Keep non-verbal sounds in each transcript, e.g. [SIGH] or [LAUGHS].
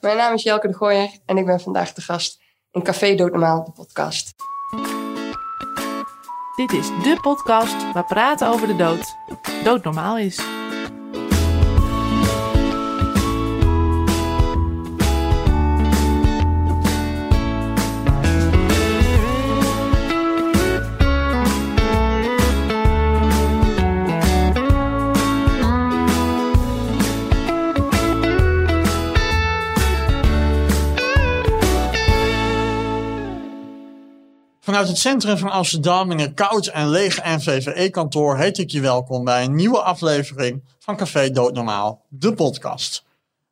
Mijn naam is Jelke de Gooier en ik ben vandaag de gast in Café Doodnormaal, de podcast. Dit is de podcast waar praten over de dood doodnormaal is. Vanuit het centrum van Amsterdam in een koud en leeg NVVE-kantoor heet ik je welkom bij een nieuwe aflevering van Café Doodnormaal, de podcast.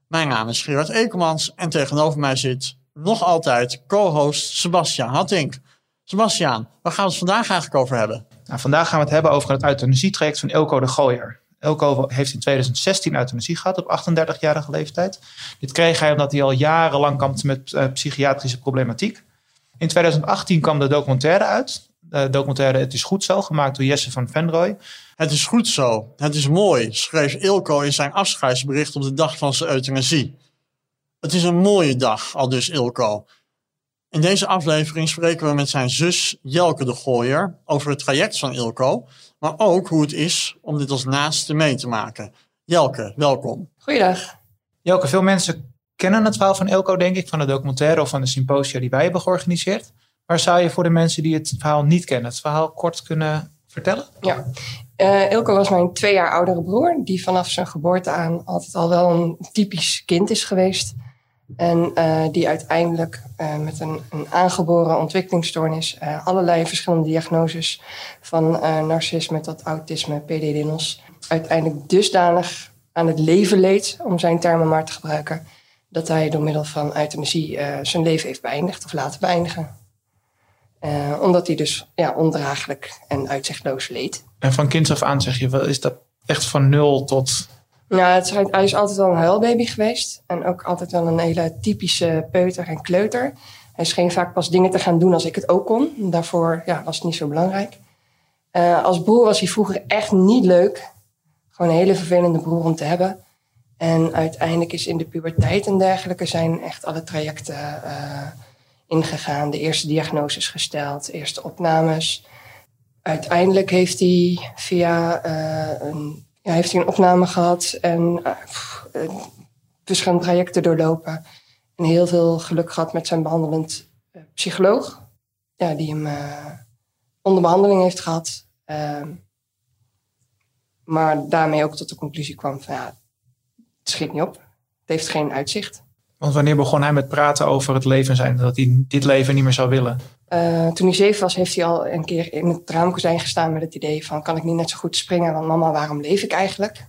Mijn naam is Gerard Ekelmans en tegenover mij zit nog altijd co-host Sebastian Hattink. Sebastian, waar gaan we het vandaag eigenlijk over hebben? Nou, vandaag gaan we het hebben over het euthanasietraject van Elko de Gooier. Elko heeft in 2016 euthanasie gehad op 38-jarige leeftijd. Dit kreeg hij omdat hij al jarenlang kampte met uh, psychiatrische problematiek. In 2018 kwam de documentaire uit. De documentaire Het is goed zo, gemaakt door Jesse van Venrooy. Het is goed zo, het is mooi, schreef Ilko in zijn afscheidsbericht op de dag van zijn euthanasie. Het is een mooie dag, al dus Ilko. In deze aflevering spreken we met zijn zus Jelke de Gooier over het traject van Ilko, maar ook hoe het is om dit als naaste mee te maken. Jelke, welkom. Goeiedag. Jelke, veel mensen kennen het verhaal van Elko, denk ik, van de documentaire of van de symposia die wij hebben georganiseerd. Maar zou je voor de mensen die het verhaal niet kennen, het verhaal kort kunnen vertellen? Ja, uh, Ilko was mijn twee jaar oudere broer, die vanaf zijn geboorte aan altijd al wel een typisch kind is geweest. En uh, die uiteindelijk uh, met een, een, aangeboren ontwikkelingsstoornis, allerlei verschillende diagnoses, van narcisme tot autisme, PDD-NOS, uiteindelijk dusdanig aan het leven leed, om zijn termen maar te gebruiken, dat hij door middel van euthanasie uh, zijn leven heeft beëindigd of laten beëindigen. Uh, omdat hij dus ja, ondraaglijk en uitzichtloos leed. En van kinds af aan zeg je, is dat echt van nul tot... Ja, het is, hij is altijd wel een huilbaby geweest. En ook altijd wel een hele typische peuter en kleuter. Hij scheen vaak pas dingen te gaan doen als ik het ook kon. Daarvoor ja, was het niet zo belangrijk. Uh, als broer was hij vroeger echt niet leuk. Gewoon een hele vervelende broer om te hebben. En uiteindelijk is in de puberteit en dergelijke zijn echt alle trajecten uh, ingegaan. De eerste diagnoses gesteld, eerste opnames. Uiteindelijk heeft hij via uh, een, ja, heeft hij een opname gehad en uh, verschillende trajecten doorlopen. En heel veel geluk gehad met zijn behandelend psycholoog. Ja, die hem onder behandeling heeft gehad. Ehm, maar daarmee ook tot de conclusie kwam van ja, schiet niet op. Het heeft geen uitzicht. Want wanneer begon hij met praten over het leven zijn, dat hij dit leven niet meer zou willen? Uh, toen hij zeven was, heeft hij al een keer in het raamkozijn gestaan met het idee van kan ik niet net zo goed springen, want mama, waarom leef ik eigenlijk?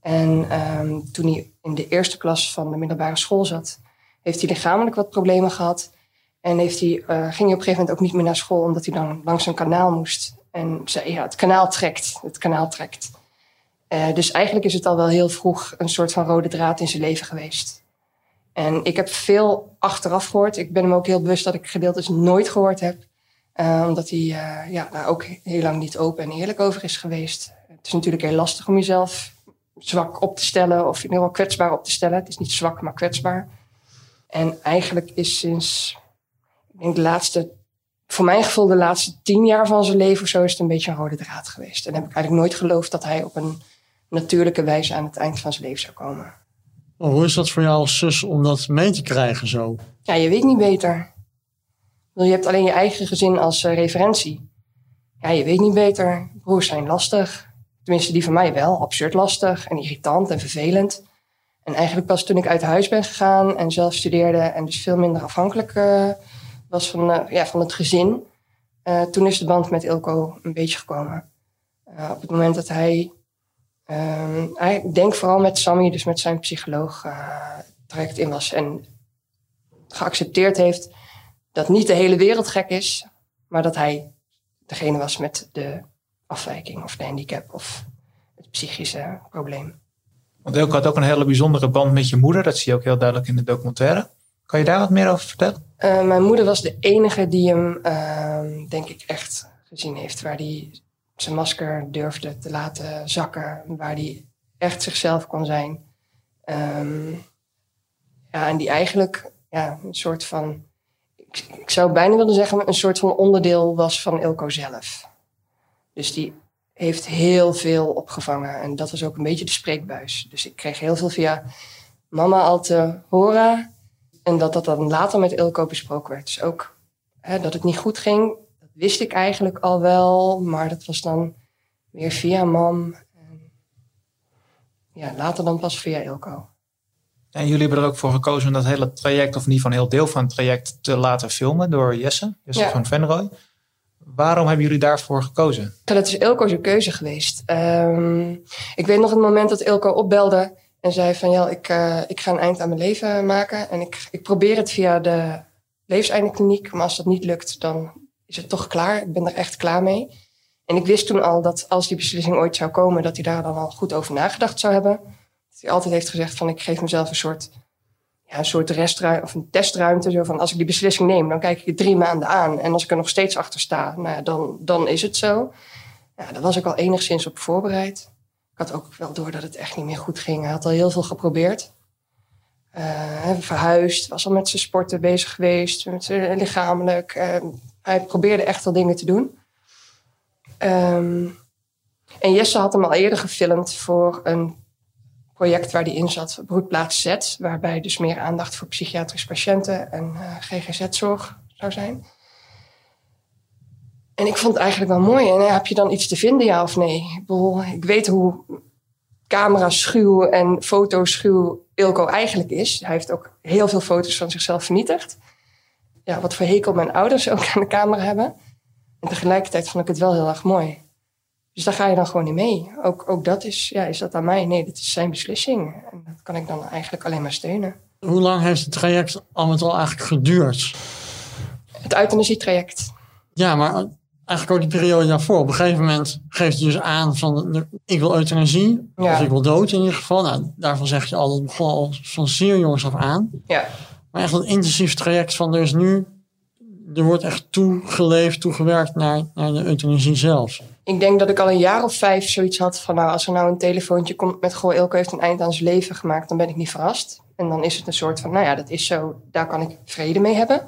En um, toen hij in de eerste klas van de middelbare school zat, heeft hij lichamelijk wat problemen gehad. En heeft hij, uh, ging hij op een gegeven moment ook niet meer naar school, omdat hij dan langs een kanaal moest. En zei, ja, het kanaal trekt, het kanaal trekt. Uh, dus eigenlijk is het al wel heel vroeg een soort van rode draad in zijn leven geweest. En ik heb veel achteraf gehoord. Ik ben hem ook heel bewust dat ik gedeeltes nooit gehoord heb. Uh, omdat hij uh, ja, daar ook heel lang niet open en eerlijk over is geweest. Het is natuurlijk heel lastig om jezelf zwak op te stellen. Of in ieder geval kwetsbaar op te stellen. Het is niet zwak, maar kwetsbaar. En eigenlijk is sinds, ik denk de laatste, voor mijn gevoel de laatste tien jaar van zijn leven of zo, is het een beetje een rode draad geweest. En heb ik eigenlijk nooit geloofd dat hij op een natuurlijke wijze aan het eind van zijn leven zou komen. Oh, hoe is dat voor jou als zus om dat mee te krijgen zo? Ja, je weet niet beter. Je hebt alleen je eigen gezin als uh, referentie. Ja, je weet niet beter. Broers zijn lastig. Tenminste, die van mij wel. Absurd lastig en irritant en vervelend. En eigenlijk pas toen ik uit huis ben gegaan en zelf studeerde en dus veel minder afhankelijk uh, was van, uh, ja, van het gezin. toen is de band met Ilko een beetje gekomen. op het moment dat hij Um, ik denk vooral met Sammy, dus met zijn psycholoog, uh, traject in was. En geaccepteerd heeft dat niet de hele wereld gek is, maar dat hij degene was met de afwijking of de handicap of het psychische probleem. Want Elke had ook een hele bijzondere band met je moeder. Dat zie je ook heel duidelijk in de documentaire. Kan je daar wat meer over vertellen? Uh, mijn moeder was de enige die hem, uh, denk ik, echt gezien heeft. Waar die zijn masker durfde te laten zakken, waar hij echt zichzelf kon zijn. Um, Ja, en die eigenlijk ja, een soort van, ik, zou bijna willen zeggen, een soort van onderdeel was van Ilko zelf. Dus die heeft heel veel opgevangen. En dat was ook een beetje de spreekbuis. Dus ik kreeg heel veel via mama al te horen. En dat dat dan later met Ilko besproken werd. Dus ook hè, dat het niet goed ging, wist ik eigenlijk al wel. Maar dat was dan weer via mam. En ja, later dan pas via Ilko. En jullie hebben er ook voor gekozen om dat hele traject, of niet van een heel deel van het traject, te laten filmen door Jesse, Jesse Ja. van Venrooy. Waarom hebben jullie daarvoor gekozen? Dat is Ilko's keuze geweest. Ehm, ik weet nog het moment dat Ilko opbelde en zei van... ja, ik, eh, ik ga een eind aan mijn leven maken. En ik, ik probeer het via de levenseindekliniek. Maar als dat niet lukt, dan is het toch klaar. Ik ben er echt klaar mee. En ik wist toen al dat als die beslissing ooit zou komen... dat hij daar dan al goed over nagedacht zou hebben. Dat hij altijd heeft gezegd van... ik geef mezelf een soort, ja, een soort of een testruimte. Zo van, als ik die beslissing neem, dan kijk ik het drie maanden aan. En als ik er nog steeds achter sta, nou ja, dan, dan is het zo. Ja, daar was ik al enigszins op voorbereid. Ik had ook wel door dat het echt niet meer goed ging. Hij had al heel veel geprobeerd. Eh, hij verhuisd, was al met zijn sporten bezig geweest, met lichamelijk. Eh, hij probeerde echt wel dingen te doen. Ehm, en Jesse had hem al eerder gefilmd voor een project waar hij in zat, Broedplaats Z, waarbij dus meer aandacht voor psychiatrische patiënten en eh, GGZ-zorg zou zijn. En ik vond het eigenlijk wel mooi. En heb je dan iets te vinden, ja of nee? Ik, ik weet hoe camera-schuw en fotoschuw Ilko eigenlijk is. Hij heeft ook heel veel foto's van zichzelf vernietigd. Ja, wat voor hekel mijn ouders ook aan de camera hebben. En tegelijkertijd vond ik het wel heel erg mooi. Dus daar ga je dan gewoon niet mee. Ook, ook dat is, ja, is dat aan mij? Nee, dat is zijn beslissing. En dat kan ik dan eigenlijk alleen maar steunen. Hoe lang heeft het traject al met al eigenlijk geduurd? Het euthanasietraject. Ja, maar eigenlijk ook die periode daarvoor. Op een gegeven moment geeft hij dus aan van ik wil euthanasie. Ja. Of ik wil dood in ieder geval. Nou, daarvan zeg je al, dat begon al van zeer jongs af aan. Ja, Maar echt een intensief traject van er is nu, er wordt echt toegeleefd, toegewerkt naar, naar de euthanasie zelf. ik denk dat ik al een jaar of vijf zoiets had van... nou, als er nou een telefoontje komt met... goh, Ilko heeft een eind aan zijn leven gemaakt, dan ben ik niet verrast. En dan is het een soort van, nou ja, dat is zo, daar kan ik vrede mee hebben.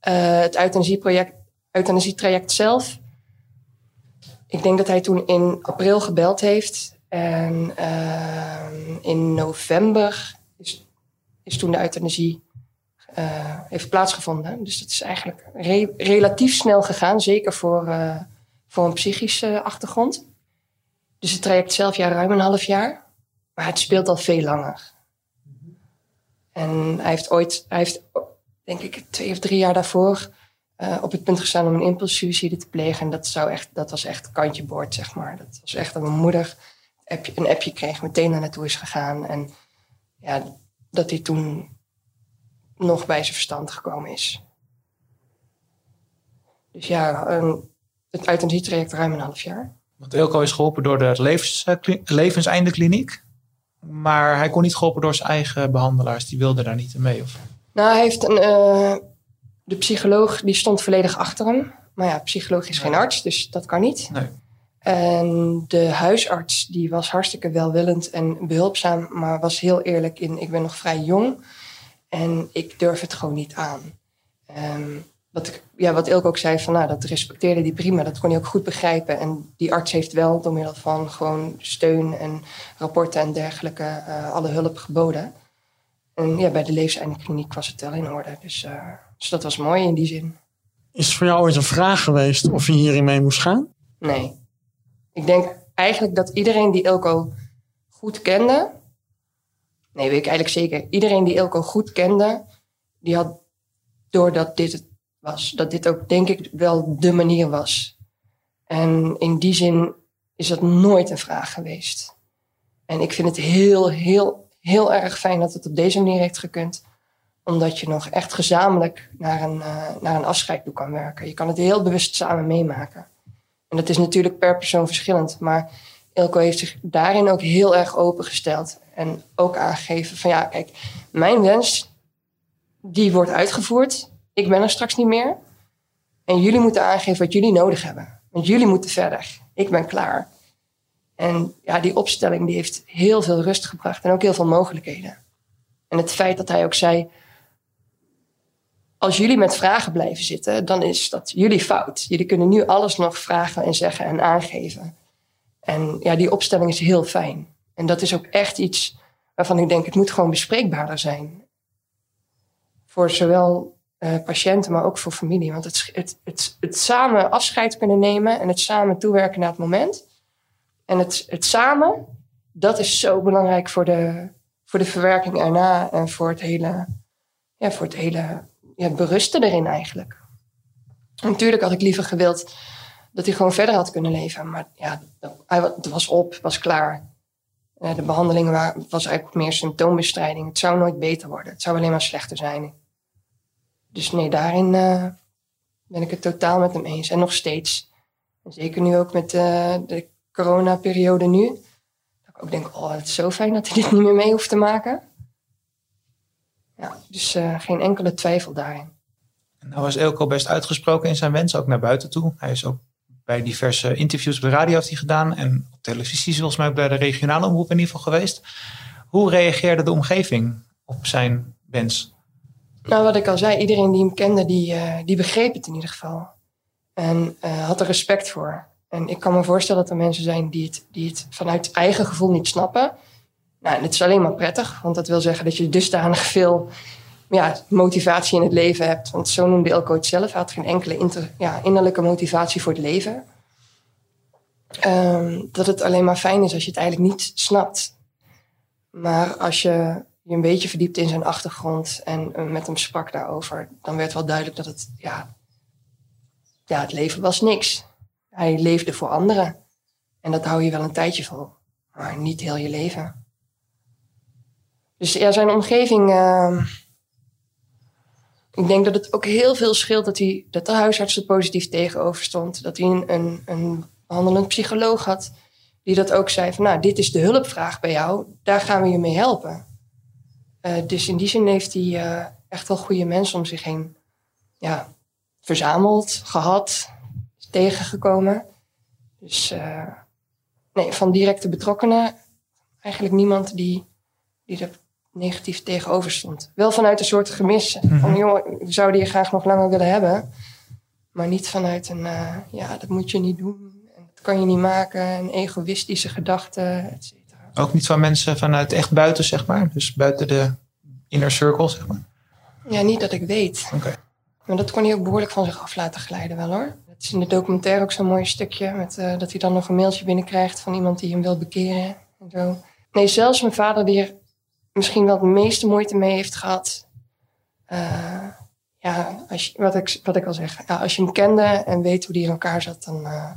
Eh, het euthanasieproject, euthanasietraject zelf... ik denk dat hij toen in april gebeld heeft. En ehm, in november is, is toen de euthanasie eh, heeft plaatsgevonden. Dus dat is eigenlijk re- relatief snel gegaan, zeker voor... eh, voor een psychische achtergrond. Dus het traject zelf ja, ruim een half jaar. Maar het speelt al veel langer. En hij heeft ooit, hij heeft denk ik twee of drie jaar daarvoor eh, op het punt gestaan om een impulssuicide te plegen. En dat, zou echt, dat was echt kantje boord, zeg maar. Dat was echt dat mijn moeder een appje, een appje kreeg, meteen daar naartoe is gegaan. En ja, dat hij toen nog bij zijn verstand gekomen is. Dus ja, een, het euthanasietraject ruim een half jaar. Want Elko is geholpen door de levens, eh, kli- levenseindekliniek. Maar hij kon niet geholpen door zijn eigen behandelaars. Die wilden daar niet mee. Of? Nou, hij heeft een, eh, de psycholoog die stond volledig achter hem. Maar ja, psycholoog is geen arts, dus dat kan niet. Nee. En de huisarts die was hartstikke welwillend en behulpzaam, maar was heel eerlijk in: ik ben nog vrij jong en ik durf het gewoon niet aan. Ehm, wat, ik, ja, wat ook zei, van, nou, dat respecteerde hij prima, dat kon hij ook goed begrijpen. En die arts heeft wel door middel van gewoon steun en rapporten en dergelijke eh, alle hulp geboden. En ja, bij de levenseindekliniek was het wel in orde. Dus, eh, dus dat was mooi in die zin. Is het voor jou ooit een vraag geweest of je hierin mee moest gaan? Nee. Ik denk eigenlijk dat iedereen die Ilko goed kende. Nee, weet ik eigenlijk zeker. Iedereen die Ilko goed kende, die had doordat dit het was. Dat dit ook, denk ik, wel de manier was. En in die zin is dat nooit een vraag geweest. En ik vind het heel, heel, heel erg fijn dat het op deze manier heeft gekund. Omdat je nog echt gezamenlijk naar een, eh, naar een afscheid toe kan werken. Je kan het heel bewust samen meemaken. En dat is natuurlijk per persoon verschillend. Maar Ilko heeft zich daarin ook heel erg opengesteld. En ook aangegeven van ja, kijk, mijn wens, die wordt uitgevoerd. Ik ben er straks niet meer. En jullie moeten aangeven wat jullie nodig hebben. Want jullie moeten verder. Ik ben klaar. En ja, die opstelling die heeft heel veel rust gebracht. En ook heel veel mogelijkheden. En het feit dat hij ook zei, als jullie met vragen blijven zitten, dan is dat jullie fout. Jullie kunnen nu alles nog vragen en zeggen en aangeven. En ja, die opstelling is heel fijn. En dat is ook echt iets waarvan ik denk, het moet gewoon bespreekbaarder zijn. Voor zowel uh, patiënten, maar ook voor familie. Want het, het, het, het samen afscheid kunnen nemen en het samen toewerken naar het moment. En het, het samen, dat is zo belangrijk voor de, voor de verwerking erna en voor het hele, ja, voor het hele ja, berusten erin eigenlijk. natuurlijk had ik liever gewild dat hij gewoon verder had kunnen leven. Maar ja, het was op, was klaar. Eh, de behandeling was eigenlijk meer symptoombestrijding. Het zou nooit beter worden. Het zou alleen maar slechter zijn. Dus nee, daarin uh, ben ik het totaal met hem eens. En nog steeds. zeker nu ook met uh, de coronaperiode nu. Dat ik ook denk, oh, het is zo fijn dat hij dit niet meer mee hoeft te maken. Ja, dus uh, geen enkele twijfel daarin. En nou was Elko best uitgesproken in zijn wens, ook naar buiten toe. Hij is ook bij diverse interviews bij radio heeft hij gedaan. En op televisie volgens mij bij de regionale omroep in ieder geval geweest. Hoe reageerde de omgeving op zijn wens? Nou, wat ik al zei, iedereen die hem kende, die, uh, die begreep het in ieder geval. En uh, had er respect voor. En ik kan me voorstellen dat er mensen zijn die het, die het vanuit eigen gevoel niet snappen. Nou, en het is alleen maar prettig, want dat wil zeggen dat je dusdanig veel ja, motivatie in het leven hebt. Want zo noemde Elko het zelf. Hij had geen enkele ja, innerlijke motivatie voor het leven. Um, dat het alleen maar fijn is als je het eigenlijk niet snapt. Maar als je je een beetje verdiept in zijn achtergrond en uh, met hem sprak daarover, dan werd wel duidelijk dat het, ja, ja, het leven was niks. Hij leefde voor anderen. En dat hou je wel een tijdje vol, maar niet heel je leven. Dus ja, zijn omgeving. Uh, ik denk dat het ook heel veel scheelt dat, hij, dat de huisarts er positief tegenover stond. Dat hij een, een, behandelend psycholoog had die dat ook zei van nou, dit is de hulpvraag bij jou, daar gaan we je mee helpen. Uh, dus in die zin heeft hij uh, echt wel goede mensen om zich heen ja, verzameld, gehad, tegengekomen. Dus uh, nee, van directe betrokkenen eigenlijk niemand die, die er negatief tegenover stond. Wel vanuit een soort gemis. Mm -hmm. Van, joh, zouden je graag nog langer willen hebben. Maar niet vanuit een, uh, ja, dat moet je niet doen. En dat kan je niet maken. Een egoïstische gedachte, et cetera. Ook niet van mensen vanuit echt buiten, zeg maar? Dus buiten de inner circle, zeg maar? Ja, niet dat ik weet. Oké. Okay. Maar dat kon hij ook behoorlijk van zich af laten glijden wel, hoor. Het is in de documentaire ook zo'n mooi stukje. Met, uh, dat hij dan nog een mailtje binnenkrijgt van iemand die hem wil bekeren. En zo. Nee, zelfs mijn vader die er misschien wel de meeste moeite mee heeft gehad. Uh, ja, als wat, ik, wat ik al zeg. Als je hem kende en weet hoe die in elkaar zat, dan, uh,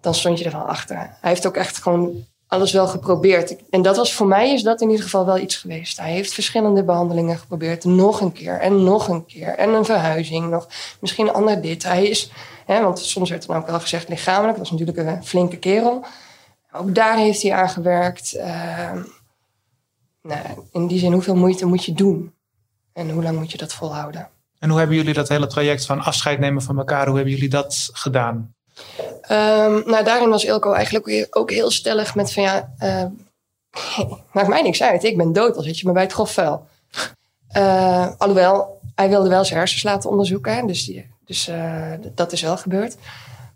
dan stond je er wel achter. Hij heeft ook echt gewoon alles wel geprobeerd. En dat was voor mij is dat in ieder geval wel iets geweest. Hij heeft verschillende behandelingen geprobeerd. Nog een keer en nog een keer. En een verhuizing nog. Misschien een ander dit. Hij is, hè, want soms werd dan ook wel gezegd lichamelijk. Dat was natuurlijk een flinke kerel. Ook daar heeft hij aan gewerkt. Uh, nou, in die zin, hoeveel moeite moet je doen? En hoe lang moet je dat volhouden? En hoe hebben jullie dat hele traject van afscheid nemen van elkaar, hoe hebben jullie dat gedaan? Um, nou, daarin was Ilko eigenlijk ook heel stellig met van ja, uh, [LAUGHS] maakt mij niks uit. Ik ben dood, al zit je me bij het grofvuil. Uh, alhoewel, hij wilde wel zijn hersens laten onderzoeken. Dus, die, dus uh, dat is wel gebeurd.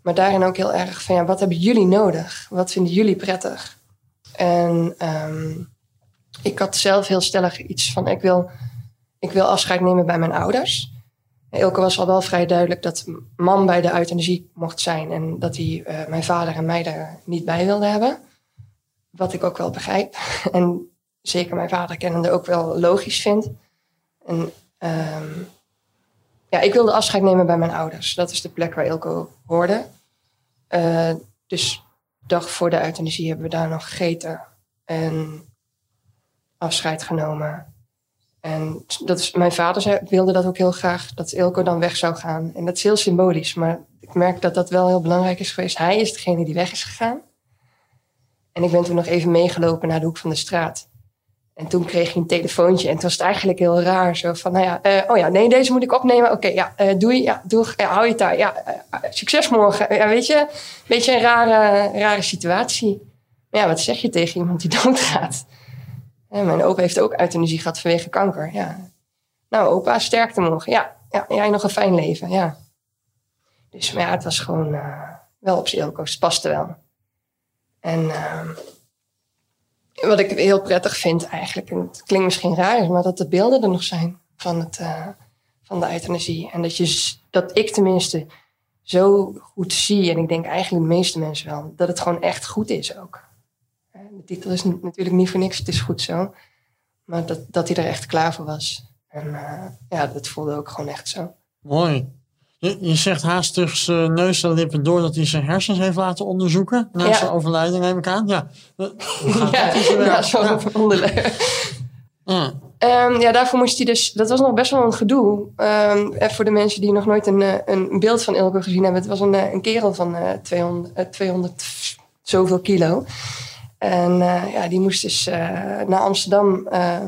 Maar daarin ook heel erg van ja, wat hebben jullie nodig? Wat vinden jullie prettig? En um, ik had zelf heel stellig iets van: ik wil, ik wil afscheid nemen bij mijn ouders. Elke was al wel vrij duidelijk dat mam bij de euthanasie mocht zijn en dat hij uh, mijn vader en mij er niet bij wilde hebben. Wat ik ook wel begrijp. [LAUGHS] En zeker mijn vader kennende ook wel logisch vind. En um, ja, ik wilde afscheid nemen bij mijn ouders. Dat is de plek waar Ilko hoorde. Uh, dus dag voor de euthanasie hebben we daar nog gegeten. En afscheid genomen. En dat is, mijn vader zei, wilde dat ook heel graag, dat Ilko dan weg zou gaan. En dat is heel symbolisch, maar ik merk dat dat wel heel belangrijk is geweest. Hij is degene die weg is gegaan. En ik ben toen nog even meegelopen naar de hoek van de straat. En toen kreeg hij een telefoontje en toen was het eigenlijk heel raar. Zo van, nou ja, uh, oh ja, nee, deze moet ik opnemen. Oké, ja, uh, doei, ja, doe, ja, hou je daar. Ja, succes morgen. Ja, weet je, een beetje een rare, rare situatie. Maar ja, wat zeg je tegen iemand die [LAUGHS] doodgaat? En mijn opa heeft ook euthanasie gehad vanwege kanker. Ja. Nou, opa, sterkte morgen. Ja, ja, jij nog een fijn leven. Ja. Dus ja, het was gewoon uh, wel op zijn. Het paste wel. En uh, wat ik heel prettig vind eigenlijk, en het klinkt misschien raar, maar dat de beelden er nog zijn van, het, uh, van de euthanasie. En dat, je, dat ik tenminste zo goed zie, en ik denk eigenlijk de meeste mensen wel, dat het gewoon echt goed is ook. De titel is natuurlijk niet voor niks, het is goed zo. Maar dat, dat hij er echt klaar voor was. En uh, ja, dat voelde ook gewoon echt zo. Mooi. Je, je zegt haast tussen neus en lippen door dat hij zijn hersens heeft laten onderzoeken. Na Ja. zijn overlijden neem ik aan. Ja, Ja, [LAUGHS] ja, werk? zo Ja. onderleggen. Ja. Ja, daarvoor moest hij dus. Dat was nog best wel een gedoe. En voor de mensen die nog nooit een, eh, een beeld van Ilko gezien hebben. Het was een, eh, een kerel van eh 200, eh, 200 zoveel kilo. En eh, ja, die moest dus eh, naar Amsterdam eh,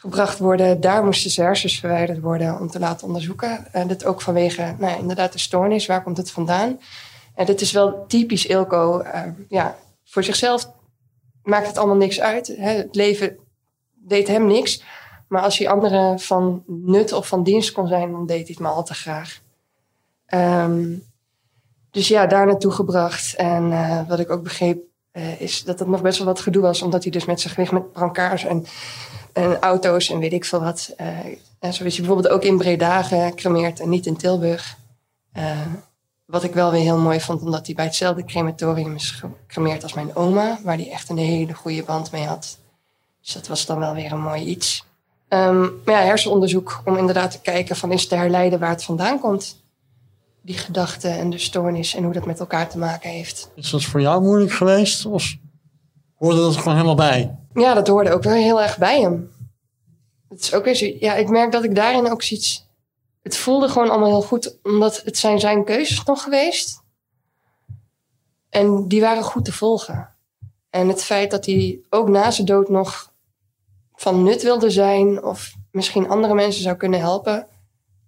gebracht worden. Daar moesten zijn hersens verwijderd worden om te laten onderzoeken. En dit ook vanwege, nou inderdaad, de stoornis. Waar komt het vandaan? En dit is wel typisch Ilko. eh, ja, voor zichzelf maakt het allemaal niks uit. Hè? Het leven deed hem niks. Maar als hij anderen van nut of van dienst kon zijn, dan deed hij het maar al te graag. Ehm, dus ja, daar naartoe gebracht. En wat ik ook begreep, eh, is dat het nog best wel wat gedoe was. Omdat hij dus met zijn gewicht met brancards en, auto's en weet ik veel wat. eh, en zo is hij bijvoorbeeld ook in Breda gecremeerd en niet in Tilburg. Eh, wat ik wel weer heel mooi vond, omdat hij bij hetzelfde crematorium is gecremeerd als mijn oma. Waar hij echt een hele goede band mee had. Dus dat was dan wel weer een mooi iets. Ehm, maar ja, hersenonderzoek om inderdaad te kijken van is te herleiden waar het vandaan komt. Die gedachte en de stoornis en hoe dat met elkaar te maken heeft. Is dat voor jou moeilijk geweest? Of hoorde dat er gewoon helemaal bij? Ja, dat hoorde ook wel heel erg bij hem. Het is ook weer zo, ja, ik merk dat ik daarin ook zoiets... Het voelde gewoon allemaal heel goed, omdat het zijn zijn keuzes nog geweest. En die waren goed te volgen. En het feit dat hij ook na zijn dood nog van nut wilde zijn... of misschien andere mensen zou kunnen helpen...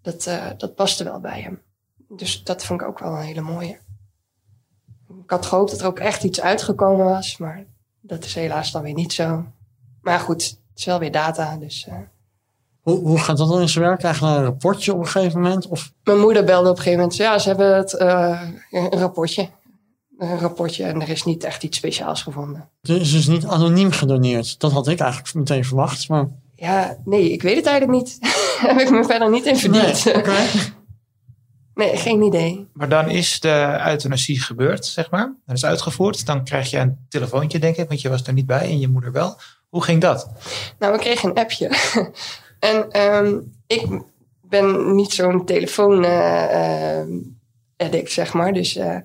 dat, eh, dat paste wel bij hem. Dus dat vond ik ook wel een hele mooie. Ik had gehoopt dat er ook echt iets uitgekomen was, maar dat is helaas dan weer niet zo. Maar goed, het is wel weer data. Dus, eh. Hoe, hoe gaat dat dan in zijn werk? Krijg je dan een rapportje op een gegeven moment? Of Mijn moeder belde op een gegeven moment. Ja, ze hebben het, eh, een rapportje. Een rapportje en er is niet echt iets speciaals gevonden. het is dus niet anoniem gedoneerd? Dat had ik eigenlijk meteen verwacht. Maar Ja, nee, ik weet het eigenlijk niet. [LAUGHS] Heb ik me verder niet in verdiend. nee, oké. Nee, geen idee. Maar dan is de euthanasie gebeurd, zeg maar. Dat is uitgevoerd. Dan krijg je een telefoontje, denk ik, want je was er niet bij en je moeder wel. Hoe ging dat? Nou, we kregen een appje. [LAUGHS] en ehm, ik ben niet zo'n telefoon eh, addict, zeg maar. Dus, eh,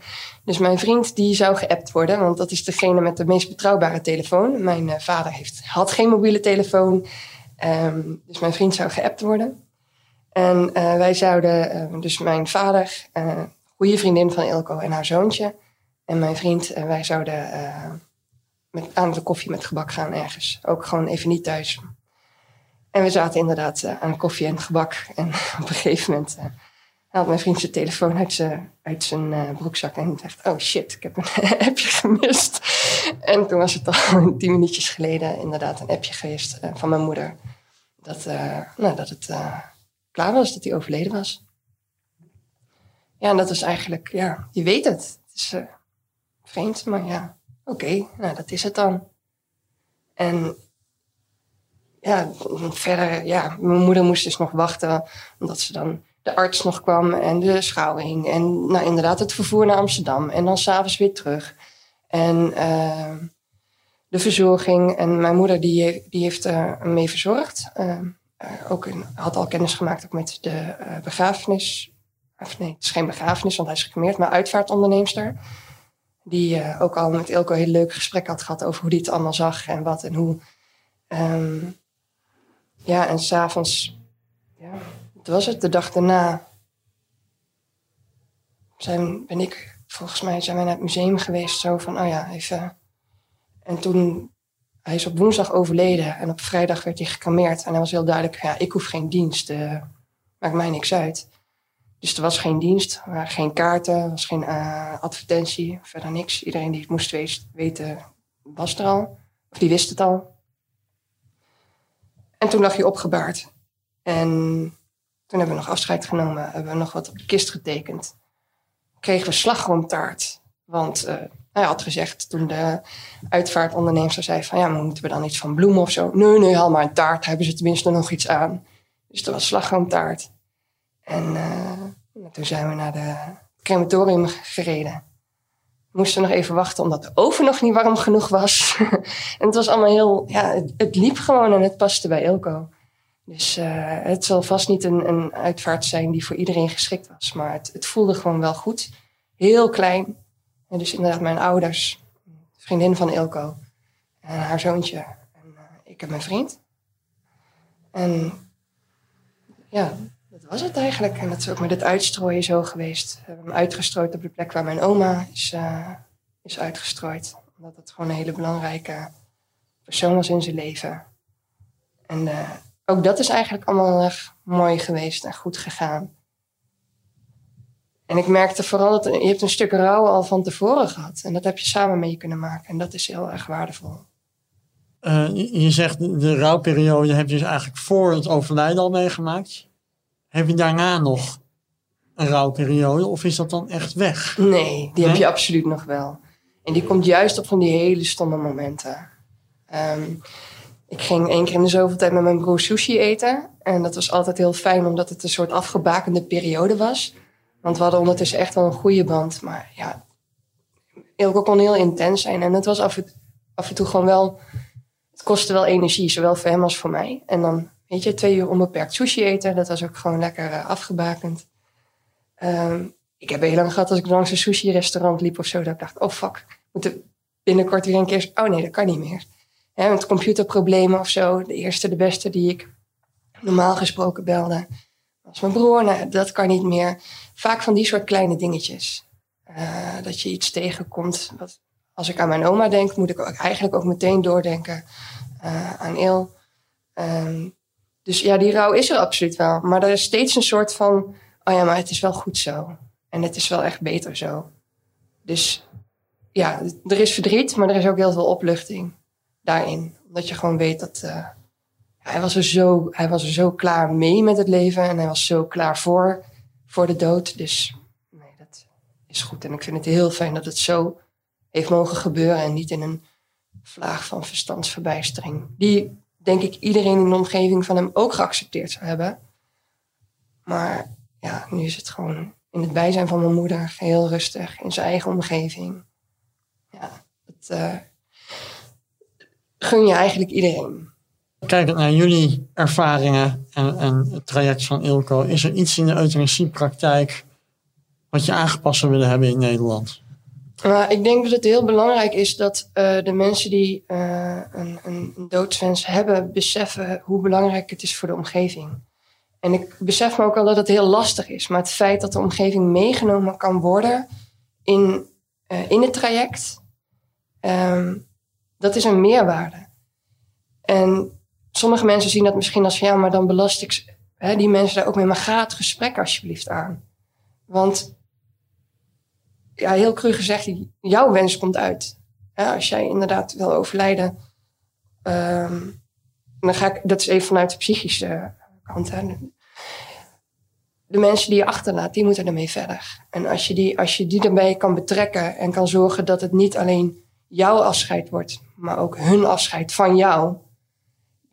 dus mijn vriend die zou geappt worden, want dat is degene met de meest betrouwbare telefoon. Mijn vader heeft, had geen mobiele telefoon, Ehm, dus mijn vriend zou geappt worden. En eh, wij zouden, eh, dus mijn vader, eh goede vriendin van Ilko en haar zoontje. En mijn vriend, en wij zouden met, aan de koffie met gebak gaan ergens. Ook gewoon even niet thuis. En we zaten inderdaad aan koffie en gebak. En [LAUGHS] op een gegeven moment haalt mijn vriend zijn telefoon uit zijn, uit zijn broekzak. En zegt, oh shit, ik heb een [LAUGHS] appje gemist. En toen was het al [LAUGHS] tien minuutjes geleden inderdaad een appje geweest van mijn moeder. Dat, nou, dat het klaar was, dat hij overleden was. Ja, en dat is eigenlijk, ja, je weet het. Het is eh, vreemd, maar ja, oké, nou, dat is het dan. En ja, verder, ja, mijn moeder moest dus nog wachten, omdat ze dan de arts nog kwam en de schouwing. En nou, inderdaad het vervoer naar Amsterdam en dan s'avonds weer terug. En eh, de verzorging. En mijn moeder die, die heeft er mee verzorgd. Eh, eh, ook een, had al kennis gemaakt ook met de eh, begrafenis. Of nee, het is geen begrafenis, want hij is gecremeerd, maar uitvaartonderneemster. Die eh, ook al met Ilko heel leuk gesprek had gehad over hoe die het allemaal zag en wat en hoe. Ehm, ja, en s'avonds, ja, wat was het? De dag daarna zijn, ben ik, volgens mij zijn wij naar het museum geweest. Zo van, oh ja, even. En toen, hij is op woensdag overleden en op vrijdag werd hij gecremeerd. En hij was heel duidelijk, ja, ik hoef geen dienst, eh, maakt mij niks uit. Dus er was geen dienst, er waren geen kaarten, er was geen eh, advertentie, verder niks. Iedereen die het moest weten, was er al. Of die wist het al. En toen lag hij opgebaard. En toen hebben we nog afscheid genomen. Hebben we nog wat op de kist getekend. Kregen we slagroomtaart. Want uh, hij had gezegd toen de uitvaartondernemer zei van... ja, maar moeten we dan iets van bloemen of zo? Nee, nee, haal maar een taart. Hebben ze tenminste nog iets aan. Dus dat was slagroomtaart. En uh, toen zijn we naar de crematorium gereden. Moesten nog even wachten omdat de oven nog niet warm genoeg was. [LAUGHS] en het was allemaal heel... Ja, het, liep gewoon en het paste bij Ilko. Dus uh, het zal vast niet een, een uitvaart zijn die voor iedereen geschikt was. Maar het, het voelde gewoon wel goed. Heel klein. En dus inderdaad mijn ouders, vriendin van Ilko en haar zoontje. En uh, ik heb mijn vriend. En ja, dat was het eigenlijk. En dat is ook met het uitstrooien zo geweest. We hebben hem uitgestrooid op de plek waar mijn oma is, uh, is uitgestrooid. Omdat het gewoon een hele belangrijke persoon was in zijn leven. En uh, ook dat is eigenlijk allemaal erg mooi geweest en goed gegaan. En ik merkte vooral dat je hebt een stuk rouw al van tevoren gehad. En dat heb je samen mee kunnen maken. En dat is heel erg waardevol. Uh, je zegt de rouwperiode heb je dus eigenlijk voor het overlijden al meegemaakt. Heb je daarna nog een rouwperiode of is dat dan echt weg? Nee, die heb je absoluut nog wel. En die komt juist op van die hele stomme momenten. Um, ik ging één keer in de zoveel tijd met mijn broer sushi eten. En dat was altijd heel fijn, omdat het een soort afgebakende periode was. Want we hadden ondertussen echt wel een goede band. Maar ja, Ilko kon heel intens zijn. En het was af en, af en toe gewoon wel... Het kostte wel energie, zowel voor hem als voor mij. En dan, weet je, twee uur onbeperkt sushi eten. Dat was ook gewoon lekker uh, afgebakend. Um, ik heb heel lang gehad als ik langs een sushi-restaurant liep of zo. Dat ik dacht, oh fuck, moet er binnenkort weer een keer... Oh nee, dat kan niet meer. Hè, met computerproblemen of zo. De eerste, de beste die ik normaal gesproken belde. Was mijn broer, nou, dat kan niet meer. Vaak van die soort kleine dingetjes. Uh, dat je iets tegenkomt. Wat, als ik aan mijn oma denk, moet ik ook eigenlijk ook meteen doordenken uh, aan Il. Um, dus ja, die rouw is er absoluut wel. Maar er is steeds een soort van, oh ja, maar het is wel goed zo. En het is wel echt beter zo. Dus ja, er is verdriet, maar er is ook heel veel opluchting daarin. Omdat je gewoon weet dat uh, hij, was er zo, hij was er zo klaar mee met het leven en hij was zo klaar voor, voor de dood. Dus nee, dat is goed. En ik vind het heel fijn dat het zo heeft mogen gebeuren en niet in een vlaag van verstandsverbijstering. Die denk ik iedereen in de omgeving van hem ook geaccepteerd zou hebben. Maar ja, nu is het gewoon in het bijzijn van mijn moeder, heel rustig, in zijn eigen omgeving. Ja, het, uh, gun je eigenlijk iedereen. Kijkend naar jullie ervaringen en, het traject van Ilko, is er iets in de euthanasiepraktijk wat je aangepast zou willen hebben in Nederland? Nou, ik denk dat het heel belangrijk is dat uh, de mensen die uh, een, een doodswens hebben, beseffen hoe belangrijk het is voor de omgeving. En ik besef me ook al dat het heel lastig is, maar het feit dat de omgeving meegenomen kan worden in, in het traject, um, dat is een meerwaarde. En sommige mensen zien dat misschien als ja, maar dan belast ik hè, die mensen daar ook mee. Maar ga het gesprek alsjeblieft aan. Want ja, heel cru gezegd, jouw wens komt uit. als jij inderdaad wil overlijden, um, dan ga ik, dat is even vanuit de psychische kant. Hè. De mensen die je achterlaat, die moeten ermee verder. En als je die, als je die erbij kan betrekken en kan zorgen dat het niet alleen jouw afscheid wordt, maar ook hun afscheid van jou,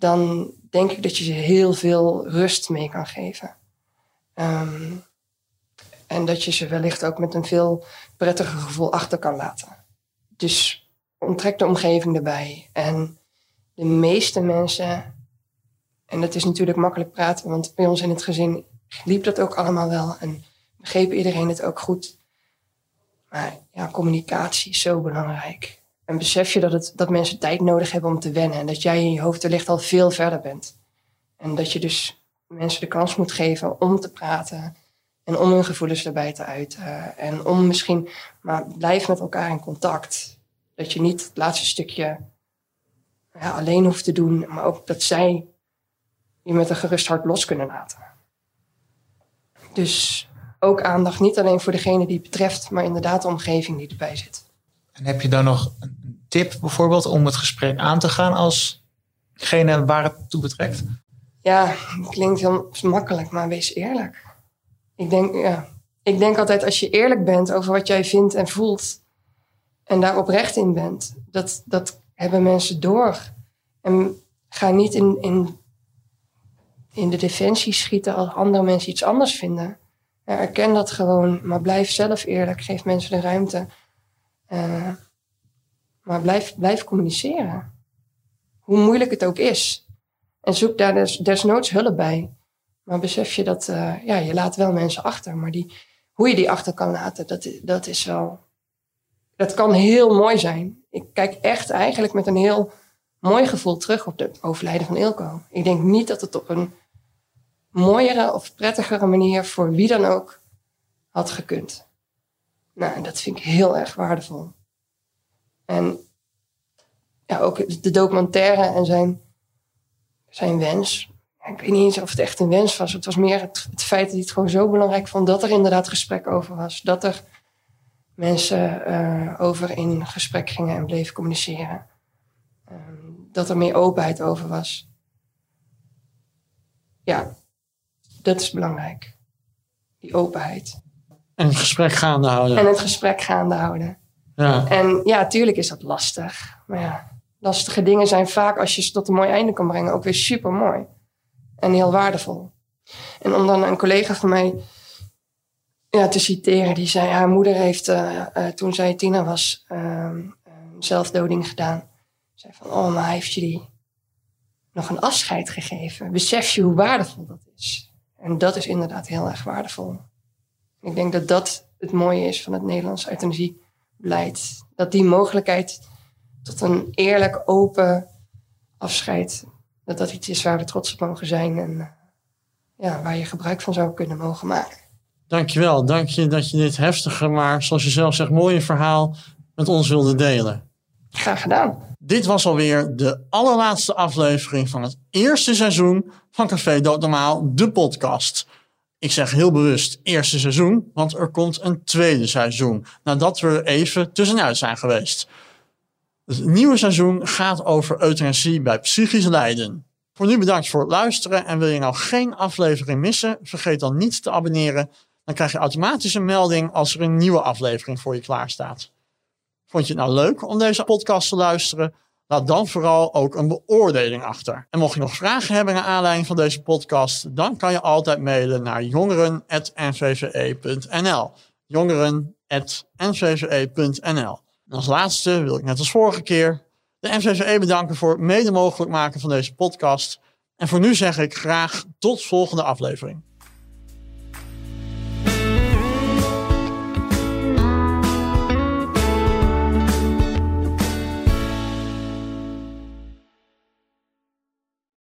dan denk ik dat je ze heel veel rust mee kan geven. Um, en dat je ze wellicht ook met een veel prettiger gevoel achter kan laten. Dus onttrek de omgeving erbij. En de meeste mensen, en dat is natuurlijk makkelijk praten, want bij ons in het gezin liep dat ook allemaal wel en begreep iedereen het ook goed. Maar ja, communicatie is zo belangrijk. En besef je dat, het, dat mensen tijd nodig hebben om te wennen. En dat jij in je hoofd wellicht al veel verder bent. En dat je dus mensen de kans moet geven om te praten. En om hun gevoelens erbij te uiten. En om misschien, maar blijf met elkaar in contact. Dat je niet het laatste stukje ja, alleen hoeft te doen. Maar ook dat zij je met een gerust hart los kunnen laten. Dus ook aandacht niet alleen voor degene die het betreft. Maar inderdaad de omgeving die erbij zit. En heb je dan nog een tip bijvoorbeeld om het gesprek aan te gaan als waar het toe betrekt? Ja, klinkt heel makkelijk, maar wees eerlijk. Ik denk, ja, ik denk altijd als je eerlijk bent over wat jij vindt en voelt en daar oprecht in bent, dat, dat hebben mensen door. En ga niet in, in, in de defensie schieten als andere mensen iets anders vinden. Erken dat gewoon, maar blijf zelf eerlijk. Geef mensen de ruimte. Uh, maar blijf, blijf communiceren. Hoe moeilijk het ook is. En zoek daar des, desnoods hulp bij. Maar besef je dat, uh, ja, je laat wel mensen achter. Maar die, hoe je die achter kan laten, dat, dat is wel. Dat kan heel mooi zijn. Ik kijk echt eigenlijk met een heel mooi gevoel terug op het overlijden van Ilko. Ik denk niet dat het op een mooiere of prettigere manier voor wie dan ook had gekund. Nou, dat vind ik heel erg waardevol. En ja, ook de documentaire en zijn, zijn wens. Ik weet niet eens of het echt een wens was. Het was meer het, het feit dat hij het gewoon zo belangrijk vond dat er inderdaad gesprek over was. Dat er mensen uh, over in gesprek gingen en bleven communiceren. Um, dat er meer openheid over was. Ja, dat is belangrijk. Die openheid. En het gesprek gaande houden. En het gesprek gaande houden. En ja, tuurlijk is dat lastig. Maar ja, lastige dingen zijn vaak, als je ze tot een mooi einde kan brengen, ook weer super mooi. En heel waardevol. En om dan een collega van mij ja, te citeren, die zei: haar moeder heeft uh, uh, toen zij tiener was, uh, zelfdoding gedaan. Zei van: Oh, maar heeft jullie nog een afscheid gegeven? Besef je hoe waardevol dat is? En dat is inderdaad heel erg waardevol. Ik denk dat dat het mooie is van het Nederlands euthanasiebeleid. Dat die mogelijkheid tot een eerlijk, open afscheid, dat dat iets is waar we trots op mogen zijn en ja, waar je gebruik van zou kunnen mogen maken. Dankjewel. Dank je dat je dit heftige, maar zoals je zelf zegt, mooie verhaal met ons wilde delen. Graag gedaan. Dit was alweer de allerlaatste aflevering van het eerste seizoen van Café Doodnormaal, de podcast. Ik zeg heel bewust eerste seizoen, want er komt een tweede seizoen. Nadat we even tussenuit zijn geweest. Het nieuwe seizoen gaat over euthanasie bij psychisch lijden. Voor nu bedankt voor het luisteren en wil je nou geen aflevering missen, vergeet dan niet te abonneren. Dan krijg je automatisch een melding als er een nieuwe aflevering voor je klaar staat. Vond je het nou leuk om deze podcast te luisteren? Laat dan vooral ook een beoordeling achter. En mocht je nog vragen hebben naar aanleiding van deze podcast, dan kan je altijd mailen naar jongeren.nvve.nl. Jongeren.nvve.nl. En als laatste wil ik net als vorige keer de NVVE bedanken voor het mede mogelijk maken van deze podcast. En voor nu zeg ik graag tot volgende aflevering.